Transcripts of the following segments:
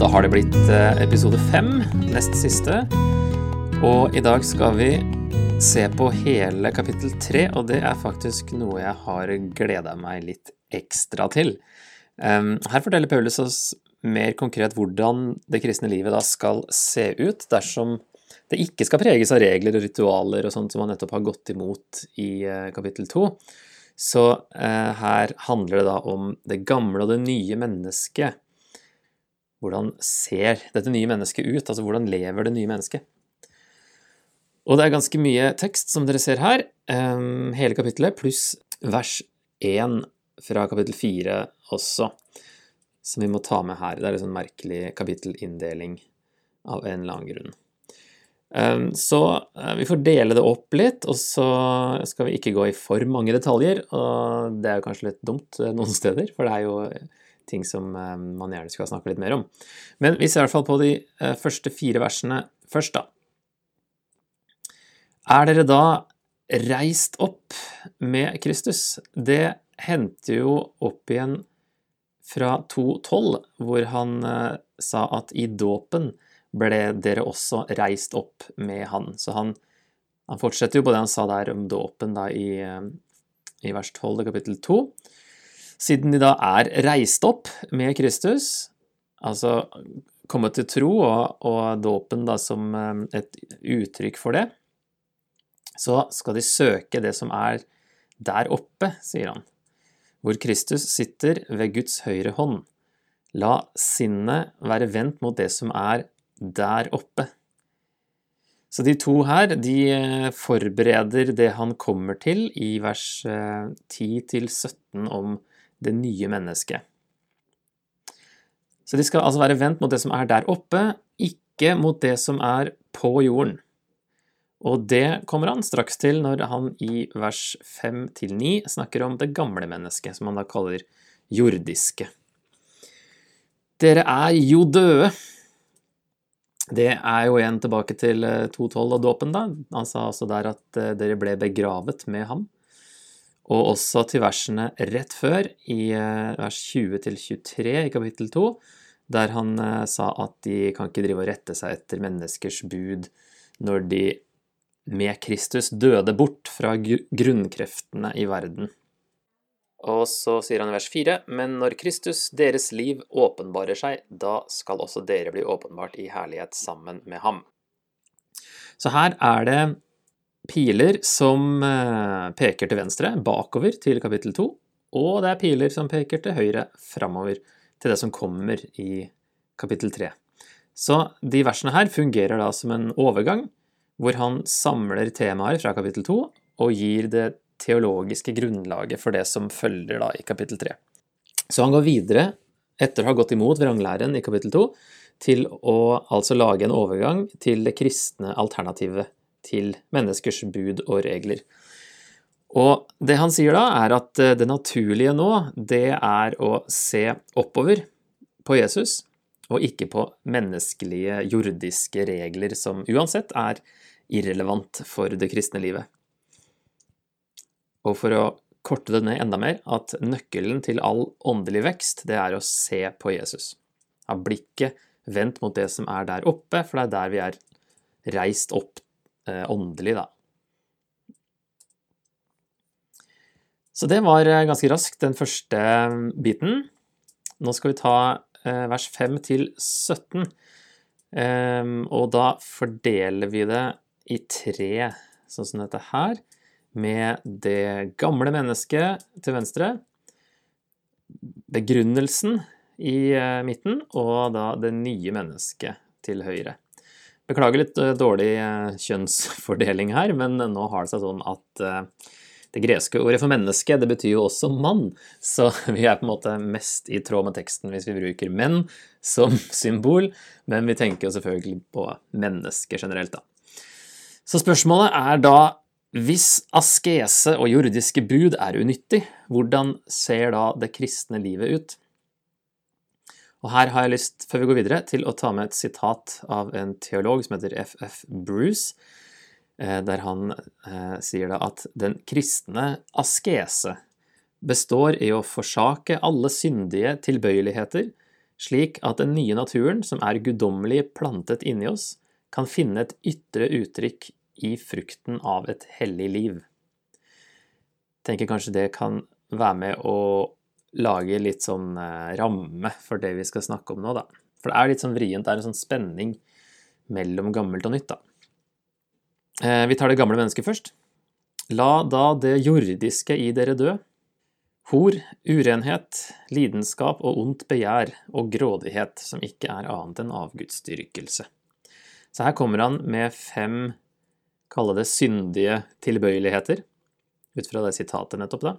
Da har det blitt eh, episode fem, nest siste. Og i dag skal vi se på hele kapittel tre, og det er faktisk noe jeg har gleda meg litt ekstra til. Her forteller Paulus oss mer konkret hvordan det kristne livet da skal se ut dersom det ikke skal preges av regler og ritualer og sånt som man nettopp har gått imot i eh, kapittel to. Så eh, her handler det da om det gamle og det nye mennesket. Hvordan ser dette nye mennesket ut? Altså hvordan lever det nye mennesket? Og det er ganske mye tekst, som dere ser her. hele kapittelet, pluss vers 1 fra kapittel 4 også, som vi må ta med her. Det er en sånn merkelig kapittelinndeling av en eller annen grunn. Så eh, vi får dele det opp litt, og så skal vi ikke gå i for mange detaljer. Og det er jo kanskje litt dumt eh, noen steder, for det er jo ting som eh, man gjerne skal snakke litt mer om. Men vi ser i hvert fall på de eh, første fire versene først, da. Er dere da reist opp med Kristus? Det henter jo opp igjen fra 2.12, hvor han eh, sa at i dåpen ble dere også reist opp med han. Så han, han fortsetter jo på det han sa der om dåpen da i, i vers 12 kapittel 2. Siden de da er reist opp med Kristus, altså kommet til tro og, og dåpen da som eh, et uttrykk for det, så skal de søke det som er der oppe, sier han, hvor Kristus sitter ved Guds høyre hånd. La sinnet være vendt mot det som er der oppe. Så de to her, de eh, forbereder det han kommer til i vers eh, 10-17 om det nye mennesket. Så de skal altså være vendt mot det som er der oppe, ikke mot det som er på jorden. Og det kommer han straks til når han i vers 5-9 snakker om det gamle mennesket, som han da kaller jordiske. Dere er jo døde. Det er jo igjen tilbake til eh, 2.12 og dåpen, da. Han sa altså der at eh, dere ble begravet med ham. Og også til versene rett før, i eh, vers 20-23 i kapittel 2, der han eh, sa at de kan ikke drive og rette seg etter menneskers bud når de med Kristus døde bort fra grunnkreftene i verden. Og så sier han i vers 4.: Men når Kristus, deres liv, åpenbarer seg, da skal også dere bli åpenbart i herlighet sammen med ham. Så her er det piler som eh, peker til venstre, bakover til kapittel 2, og det er piler som peker til høyre, framover til det som kommer i kapittel 3. Så de versene her fungerer da som en overgang, hvor han samler temaer fra kapittel 2 og gir det teologiske grunnlaget for det som følger da i kapittel 3. Så han går videre, etter å ha gått imot vranglæren i kapittel 2, til å altså lage en overgang til det kristne alternativet til menneskers bud og regler. Og det han sier da, er at eh, det naturlige nå, det er å se oppover på Jesus, og ikke på menneskelige, jordiske regler som uansett er irrelevant for det kristne livet. Og for å korte det ned enda mer, at nøkkelen til all åndelig vekst, det er å se på Jesus. Ha blikket vendt mot det som er der oppe, for det er der vi er reist opp åndelig, da. Så det var eh, ganske raskt den første eh, biten. Nå skal vi ta eh, vers 5 til 17. Ehm, og da fordeler vi det i tre, sånn som dette her, med det gamle mennesket til venstre, begrunnelsen i eh, midten, og da det nye mennesket til høyre. Beklager litt eh, dårlig eh, kjønnsfordeling her, men nå har det seg sånn at eh, det greske ordet for menneske, det betyr jo også mann, så vi er på en måte mest i tråd med teksten hvis vi bruker menn som symbol, men vi tenker jo selvfølgelig på mennesker generelt, da. Så spørsmålet er da, hvis askese og jordiske bud er unyttig, hvordan ser da det kristne livet ut? Og her har jeg lyst, før vi går videre, til å ta med et sitat av en teolog som heter FF Bruce, eh, der han eh, sier da at den kristne askese består i å forsake alle syndige tilbøyeligheter, slik at den nye naturen, som er guddommelig plantet inni oss, kan finne et ytre uttrykk i frukten av et hellig liv. Jeg tenker kanskje det kan være med å lage litt sånn eh, ramme for det vi skal snakke om nå, da. For det er litt sånn vrient, det er en sånn spenning mellom gammelt og nytt, da. Eh, vi tar det gamle mennesket først. La da det jordiske i dere dø. Hor, urenhet, lidenskap og ondt begjær og grådighet, som ikke er annet enn avgudsdyrkelse. Så her kommer han med fem, kalle det syndige tilbøyeligheter, ut fra det sitatet nettopp, da.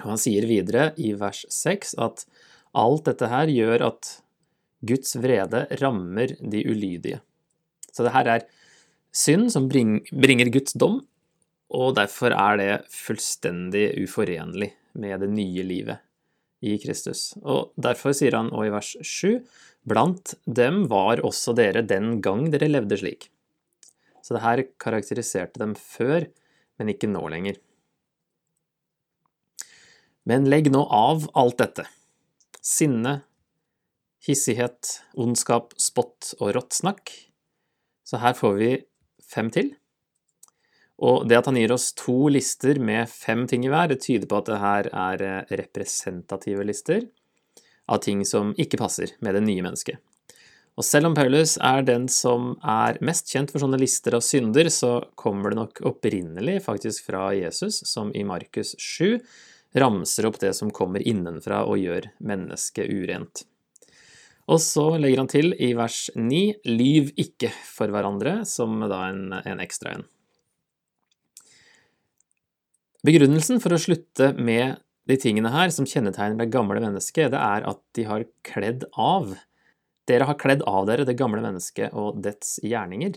Og han sier videre i vers 6 at alt dette her gjør at Guds vrede rammer de ulydige. Så det her er synd som bringer Guds dom, og derfor er det fullstendig uforenlig med det nye livet i Kristus. Og derfor sier han òg i vers 7 Blant dem var også dere den gang dere levde slik. Så det her karakteriserte dem før, men ikke nå lenger. Men legg nå av alt dette. Sinne, hissighet, ondskap, spott og rått snakk. Så her får vi fem til. Og det at han gir oss to lister med fem ting i hver, det tyder på at det her er eh, representative lister av ting som ikke passer med det nye mennesket. Og selv om Paulus er den som er mest kjent for sånne lister av synder, så kommer det nok opprinnelig faktisk fra Jesus, som i Markus 7 ramser opp det som kommer innenfra og gjør mennesket urent. Og så legger han til i vers 9 lyv ikke for hverandre, som da en, en ekstra en. Begrunnelsen for å slutte med de tingene her som kjennetegner det gamle mennesket, det er at de har kledd av. Dere har kledd av dere det gamle mennesket og dets gjerninger.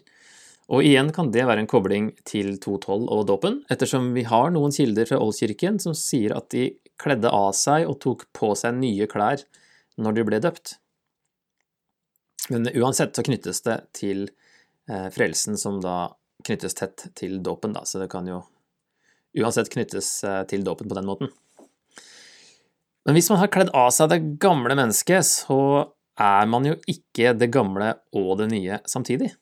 Og igjen kan det være en kobling til 212 og dåpen, ettersom vi har noen kilder fra Oldkirken som sier at de kledde av seg og tok på seg nye klær når de ble døpt. Men uansett så knyttes det til eh, frelsen, som da knyttes tett til dåpen, da, så det kan jo uansett knyttes eh, til dåpen på den måten. Men hvis man har kledd av seg det gamle mennesket, så er man jo ikke det gamle og det nye samtidig.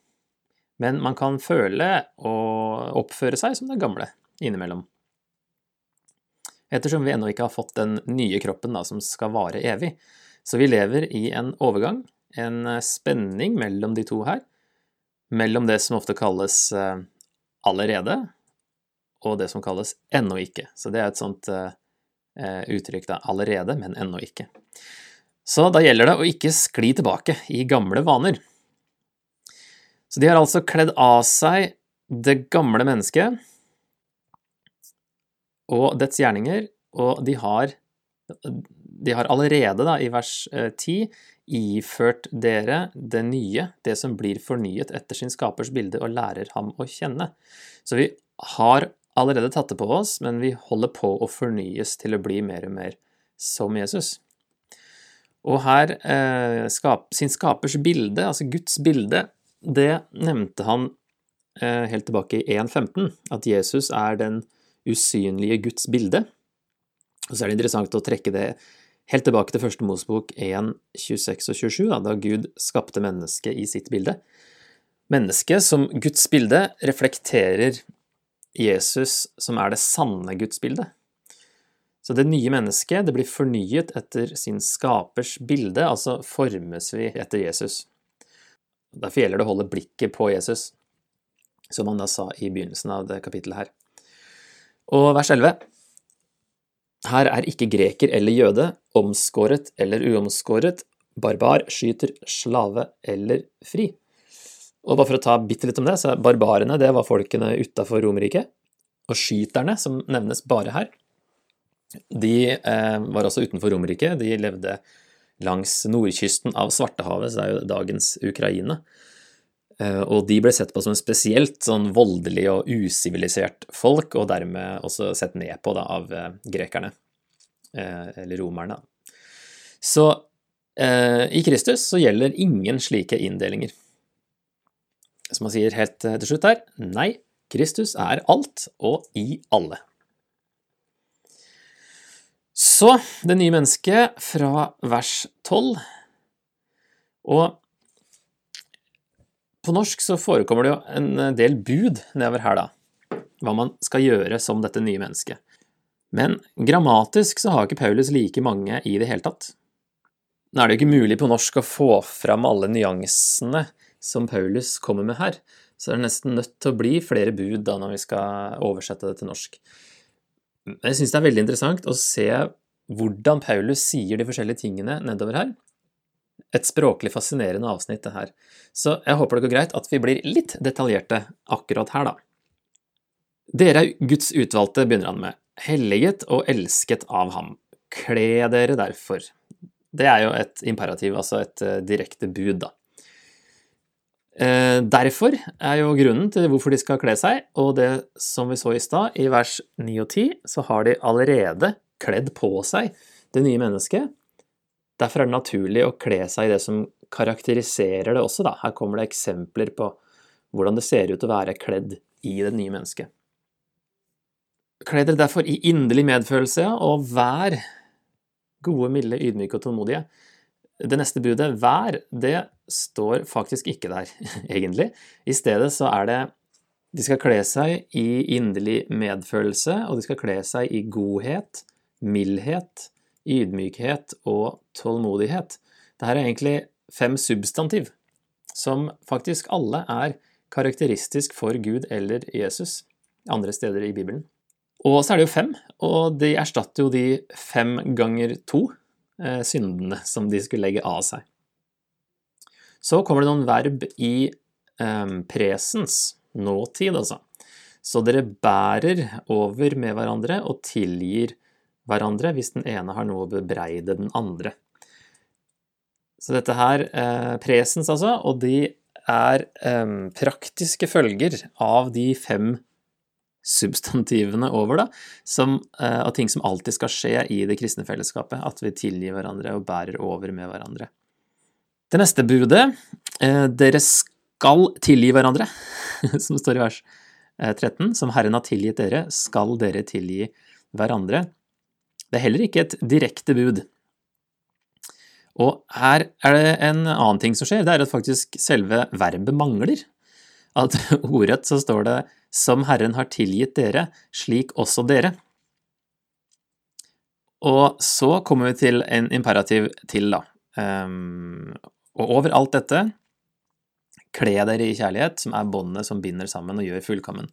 Men man kan føle og oppføre seg som det gamle innimellom. Ettersom vi ennå ikke har fått den nye kroppen da, som skal vare evig. Så vi lever i en overgang, en spenning mellom de to her. Mellom det som ofte kalles eh, allerede, og det som kalles ennå ikke. Så det er et sånt uh, uttrykk, da. Allerede, men ennå ikke. Så da gjelder det å ikke skli tilbake i gamle vaner. Så de har altså kledd av seg det gamle mennesket og dets gjerninger, og de har, de har allerede, da, i vers 10, eh, iført dere det nye, det som blir fornyet etter sin skapers bilde, og lærer ham å kjenne. Så vi har allerede tatt det på oss, men vi holder på å fornyes til å bli mer og mer som Jesus. Og her eh, skap, sin skapers bilde, altså Guds bilde, det nevnte han eh, helt tilbake i 1.15, at Jesus er den usynlige Guds bilde. Og så er det interessant å trekke det helt tilbake til første Mosebok 1, 26 og 27, da, da Gud skapte mennesket i sitt bilde. Mennesket som Guds bilde reflekterer Jesus som er det sanne Guds bilde. Så det nye mennesket det blir fornyet etter sin skapers bilde, altså formes vi etter Jesus. Derfor gjelder det å holde blikket på Jesus, som han da sa i begynnelsen av det kapittelet her. Og vers 11. Her er ikke greker eller jøde, omskåret eller uomskåret, barbar, skyter, slave eller fri. Og bare for å ta bitte litt om det, så er barbarene det var folkene utafor Romerriket. Og skyterne, som nevnes bare her, de eh, var også utenfor Romerriket. De levde langs nordkysten av Svartehavet, så det er jo dagens Ukraina. Eh, og de ble sett på som spesielt sånn voldelig og usivilisert folk, og dermed også sett ned på da, av eh, grekerne, eh, eller romerne. Så i Kristus så gjelder ingen slike inndelinger. Som han sier helt til slutt her, nei, Kristus er alt og i alle. Så det nye mennesket fra vers 12 Og på norsk så forekommer det jo en del bud nedover her, da, hva man skal gjøre som dette nye mennesket. Men grammatisk så har ikke Paulus like mange i det hele tatt. Nå er det jo ikke mulig på norsk å få fram alle nyansene som Paulus kommer med her, så det er nesten nødt til å bli flere bud da når vi skal oversette det til norsk. Jeg syns det er veldig interessant å se hvordan Paulus sier de forskjellige tingene nedover her. Et språklig fascinerende avsnitt, det her. Så jeg håper det går greit at vi blir litt detaljerte akkurat her, da. Dere er Guds utvalgte, begynner han med, helliget og elsket av ham. Kle dere derfor. Det er jo et imperativ, altså et uh, direkte bud, da. Uh, derfor er jo grunnen til hvorfor de skal kle seg, og det som vi så i stad, i vers 9 og 10, så har de allerede kledd på seg det nye mennesket. Derfor er det naturlig å kle seg i det som karakteriserer det også, da. Her kommer det eksempler på hvordan det ser ut å være kledd i det nye mennesket. Kle dere derfor i inderlig medfølelse, og vær gode, milde, ydmyke og tålmodige. Det neste budet, vær, det står faktisk ikke der, egentlig. I stedet så er det de skal kle seg i inderlig medfølelse, og de skal kle seg i godhet, mildhet, ydmykhet og tålmodighet. Dette er egentlig fem substantiv, som faktisk alle er karakteristisk for Gud eller Jesus andre steder i Bibelen. Og så er det jo fem, og de erstatter jo de fem ganger to eh, syndene som de skulle legge av seg. Så kommer det noen verb i eh, presens, nåtid altså. Så dere bærer over med hverandre og tilgir hverandre hvis den ene har noe å bebreide den andre. Så dette her, eh, presens altså, og de er eh, praktiske følger av de fem substantivene over, da, som, eh, av ting som alltid skal skje i det kristne fellesskapet. At vi tilgir hverandre og bærer over med hverandre. Det neste budet, uh, dere skal tilgi hverandre, som står i vers 13, eh, som Herren har tilgitt dere, skal dere tilgi hverandre. Det er heller ikke et direkte bud. Og her er det en annen ting som skjer, det er at faktisk selve verbet mangler. At ordrett så står det som Herren har tilgitt dere, slik også dere. Og så kommer vi til en imperativ til, da. Um, og over alt dette, kle dere i kjærlighet, som er båndet som binder sammen og gjør fullkommen.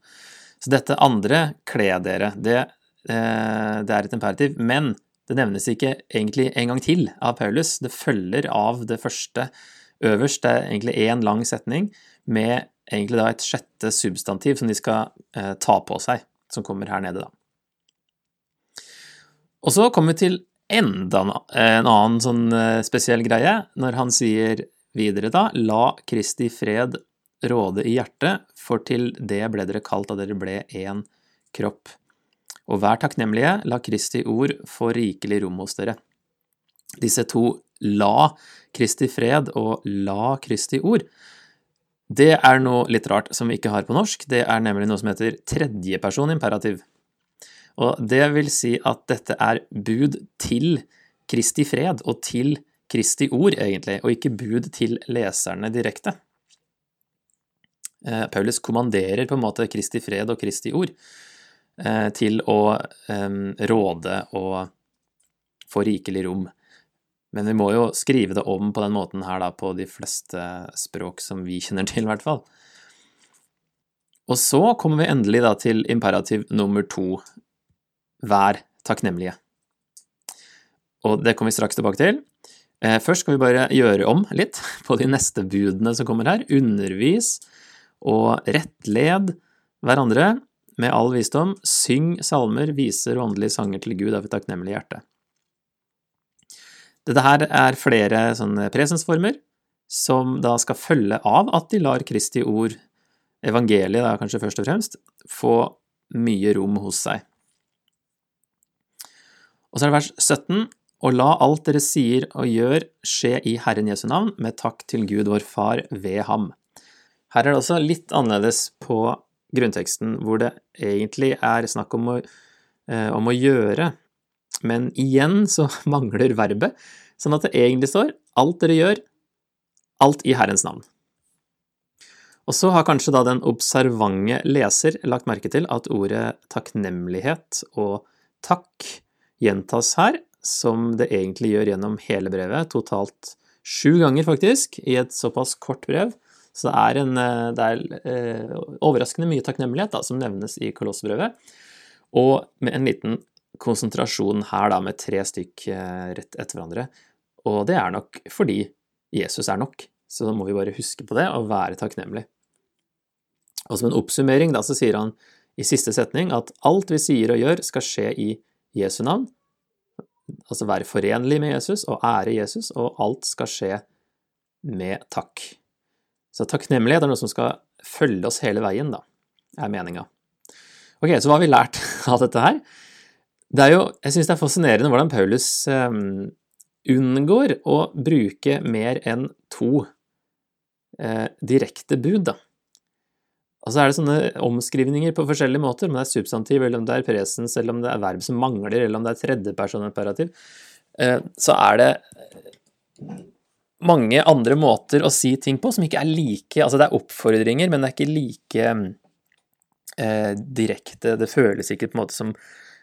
Så dette andre, kle dere, det, eh, det er et imperativ, men det nevnes ikke egentlig en gang til av Paulus. Det følger av det første øverst, det er egentlig én lang setning med egentlig da et sjette substantiv som de skal eh, ta på seg, som kommer her nede, da. Og så kommer vi til enda en annen sånn eh, spesiell greie, når han sier videre da, la Kristi fred råde i hjertet, for til det ble dere kalt da dere ble én kropp. Og vær takknemlige, la Kristi ord få rikelig rom hos dere. Disse to la Kristi fred og la Kristi ord det er noe litt rart som vi ikke har på norsk. Det er nemlig noe som heter tredjeperson imperativ. Og det vil si at dette er bud til Kristi fred og til Kristi ord, egentlig, og ikke bud til leserne direkte. Eh, Paulus kommanderer på en måte Kristi fred og Kristi ord eh, til å råde og få rikelig rom men vi må jo skrive det om på den måten her da, på de fleste språk som vi kjenner til, i hvert fall. Og så kommer vi endelig da til imperativ nummer to – vær takknemlige. Og det kommer vi straks tilbake til. Eh, først skal vi bare gjøre om litt på de neste budene som kommer her. Undervis og rettled hverandre med all visdom. Syng salmer, viser og åndelige sanger til Gud av et takknemlig hjerte. Dette her er flere sånne presensformer som da skal følge av at de lar Kristi ord, evangeliet da kanskje først og fremst, få mye rom hos seg. Og så er det vers 17, og la alt dere sier og gjør skje i Herren Jesu navn, med takk til Gud vår Far ved ham. Her er det også litt annerledes på grunnteksten, hvor det egentlig er snakk om å, eh, om å gjøre men igjen så mangler verbet, sånn at det egentlig står alt dere gjør, Alt i Herrens navn. Og så har kanskje da den observante leser lagt merke til at ordet takknemlighet og takk gjentas her, som det egentlig gjør gjennom hele brevet, totalt sju ganger faktisk, i et såpass kort brev. Så det er, en, eh, det er eh, overraskende mye takknemlighet da, som nevnes i Kolossbrevet, og med en liten konsentrasjon her da, med tre stykk eh, rett etter hverandre. Og det er nok fordi Jesus er nok, så da må vi bare huske på det og være takknemlig. Og som en oppsummering da, så sier han i siste setning at alt vi sier og gjør, skal skje i Jesu navn. Altså være forenlig med Jesus og ære Jesus, og alt skal skje med takk. Så takknemlighet er noe som skal følge oss hele veien, da, er meninga. Ok, så hva har vi lært av dette her? Det er jo, jeg syns det er fascinerende hvordan Paulus um, unngår å bruke mer enn to uh, direkte bud, da. Og så er det sånne omskrivninger på forskjellige måter, om det er substantiv, eller om det er presens, eller om det er verb som mangler, eller om det er tredjepersonimperativ. Eh, så er det mange andre måter å si ting på som ikke er like Altså det er oppfordringer, men det er ikke like eh, direkte Det føles ikke på en måte som,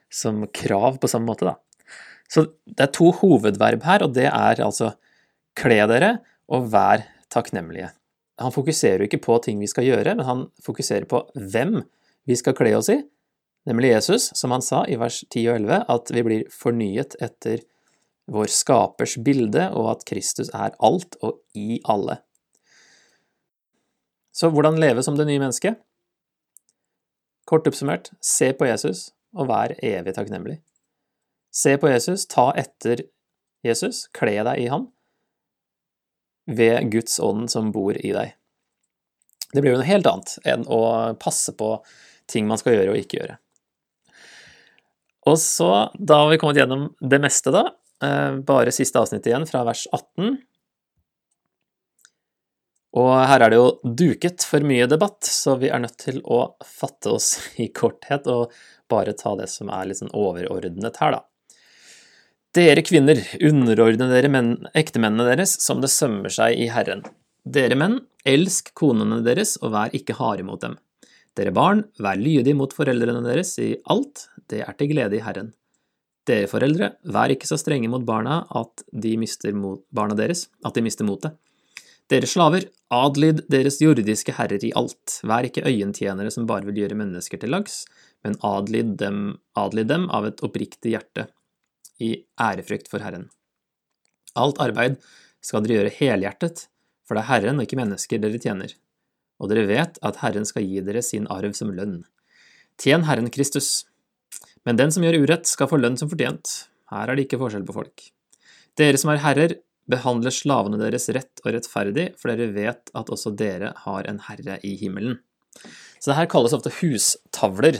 som krav på samme måte, da. Så det er to hovedverb her, og det er altså kle dere og vær takknemlige han fokuserer jo ikke på ting vi skal gjøre, men han fokuserer på hvem vi skal kle oss i, nemlig Jesus, som han sa i vers 10 og 11, at vi blir fornyet etter vår skapers bilde, og at Kristus er alt og i alle. Så hvordan leve som det nye mennesket? Kort oppsummert, se på Jesus og vær evig takknemlig. Se på Jesus, ta etter Jesus, kle deg i ham, ved Guds ånd som bor i deg. Det blir jo noe helt annet enn å passe på ting man skal gjøre og ikke gjøre. Og så, da har vi kommet gjennom det meste, da. Eh, bare siste avsnitt igjen, fra vers 18. Og her er det jo duket for mye debatt, så vi er nødt til å fatte oss i korthet og bare ta det som er litt sånn overordnet her, da. Dere kvinner, underordne dere menn, ektemennene deres som det sømmer seg i Herren. Dere menn, elsk konene deres og vær ikke harde mot dem. Dere barn, vær lydige mot foreldrene deres i alt, det er til glede i Herren. Dere foreldre, vær ikke så strenge mot barna at de mister mot barna deres, at de mister motet. Dere slaver, adlyd deres jordiske herrer i alt, vær ikke øyentjenere som bare vil gjøre mennesker til lags, men adlyd dem, adlyd dem av et oppriktig hjerte, i ærefrykt for Herren. Alt arbeid skal dere gjøre helhjertet, for det er Herren og ikke mennesker dere tjener, og dere vet at Herren skal gi dere sin arv som lønn. Tjen Herren Kristus. Men den som gjør urett, skal få lønn som fortjent. Her er det ikke forskjell på folk. Dere som er herrer, behandler slavene deres rett og rettferdig, for dere vet at også dere har en herre i himmelen. Så det her kalles ofte hustavler,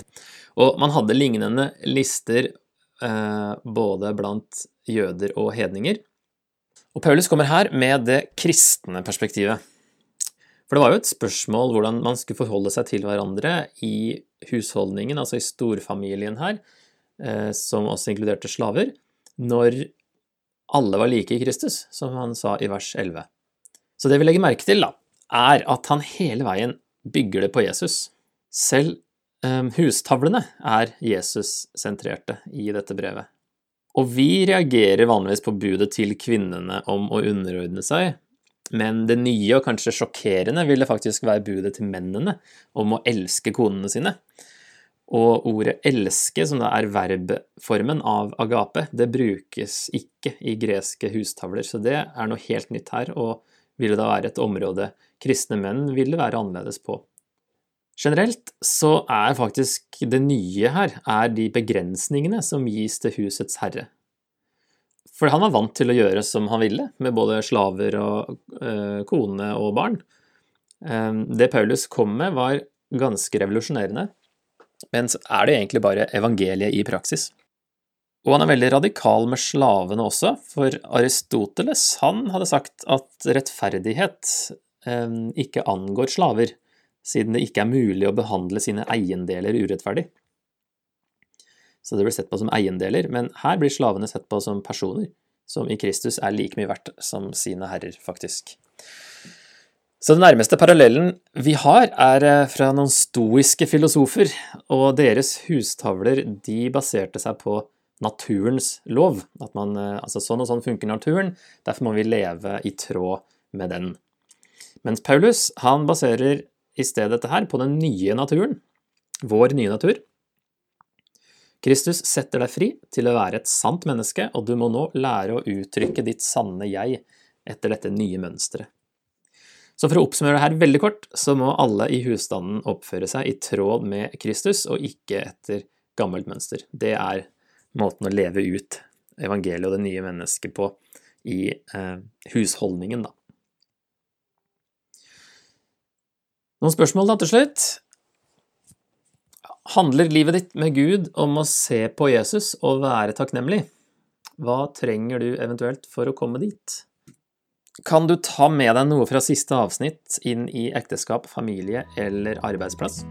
og man hadde lignende lister både blant jøder og hedninger. Og Paulus kommer her med det kristne perspektivet. For det var jo et spørsmål hvordan man skulle forholde seg til hverandre i husholdningen, altså i storfamilien her, eh, som også inkluderte slaver, når alle var like i Kristus, som han sa i vers 11. Så det vi legger merke til, da, er at han hele veien bygger det på Jesus. Selv hustavlene er Jesus-sentrerte i dette brevet. Og vi reagerer vanligvis på budet til kvinnene om å underordne seg, men det nye og kanskje sjokkerende ville faktisk være budet til mennene om å elske konene sine. Og ordet 'elske', som da er verbformen av agape, det brukes ikke i greske hustavler, så det er noe helt nytt her, og ville da være et område kristne menn ville være annerledes på. Generelt så er faktisk det nye her er de begrensningene som gis til husets herre. For han var vant til å gjøre som han ville, med både slaver og øh, kone og barn. Ehm, det Paulus kom med, var ganske revolusjonerende, men er det egentlig bare evangeliet i praksis. Og han er veldig radikal med slavene også, for Aristoteles han hadde sagt at rettferdighet øh, ikke angår slaver siden det ikke er mulig å behandle sine eiendeler urettferdig. Så det blir sett på som eiendeler, men her blir slavene sett på som personer, som i Kristus er like mye verdt som sine herrer, faktisk. Så den nærmeste parallellen vi har, er eh, fra noen stoiske filosofer, og deres hustavler de baserte seg på naturens lov. At man, eh, altså sånn og sånn funker naturen, derfor må vi leve i tråd med den. Mens Paulus han baserer i stedet dette her på den nye naturen, vår nye natur. Kristus setter deg fri til å være et sant menneske, og du må nå lære å uttrykke ditt sanne jeg etter dette nye mønsteret. Så for å oppsummere det her veldig kort, så må alle i husstanden oppføre seg i tråd med Kristus, og ikke etter gammelt mønster. Det er måten å leve ut evangeliet og det nye mennesket på i eh, husholdningen, da. Noen spørsmål da til slutt? Handler livet ditt med Gud om å se på Jesus og være takknemlig? Hva trenger du eventuelt for å komme dit? Kan du ta med deg noe fra siste avsnitt inn i ekteskap, familie eller arbeidsplass?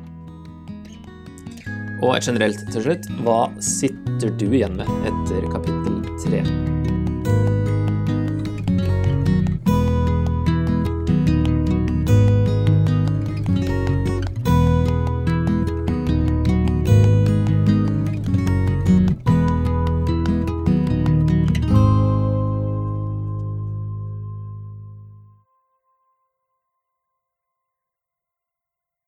Og generelt til slutt, hva sitter du igjen med etter kapittel tre?